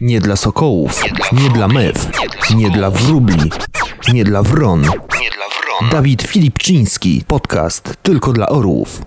Nie dla sokołów, nie dla mew, nie dla wróbli, nie dla wron. Dawid Filipczyński, podcast tylko dla orłów.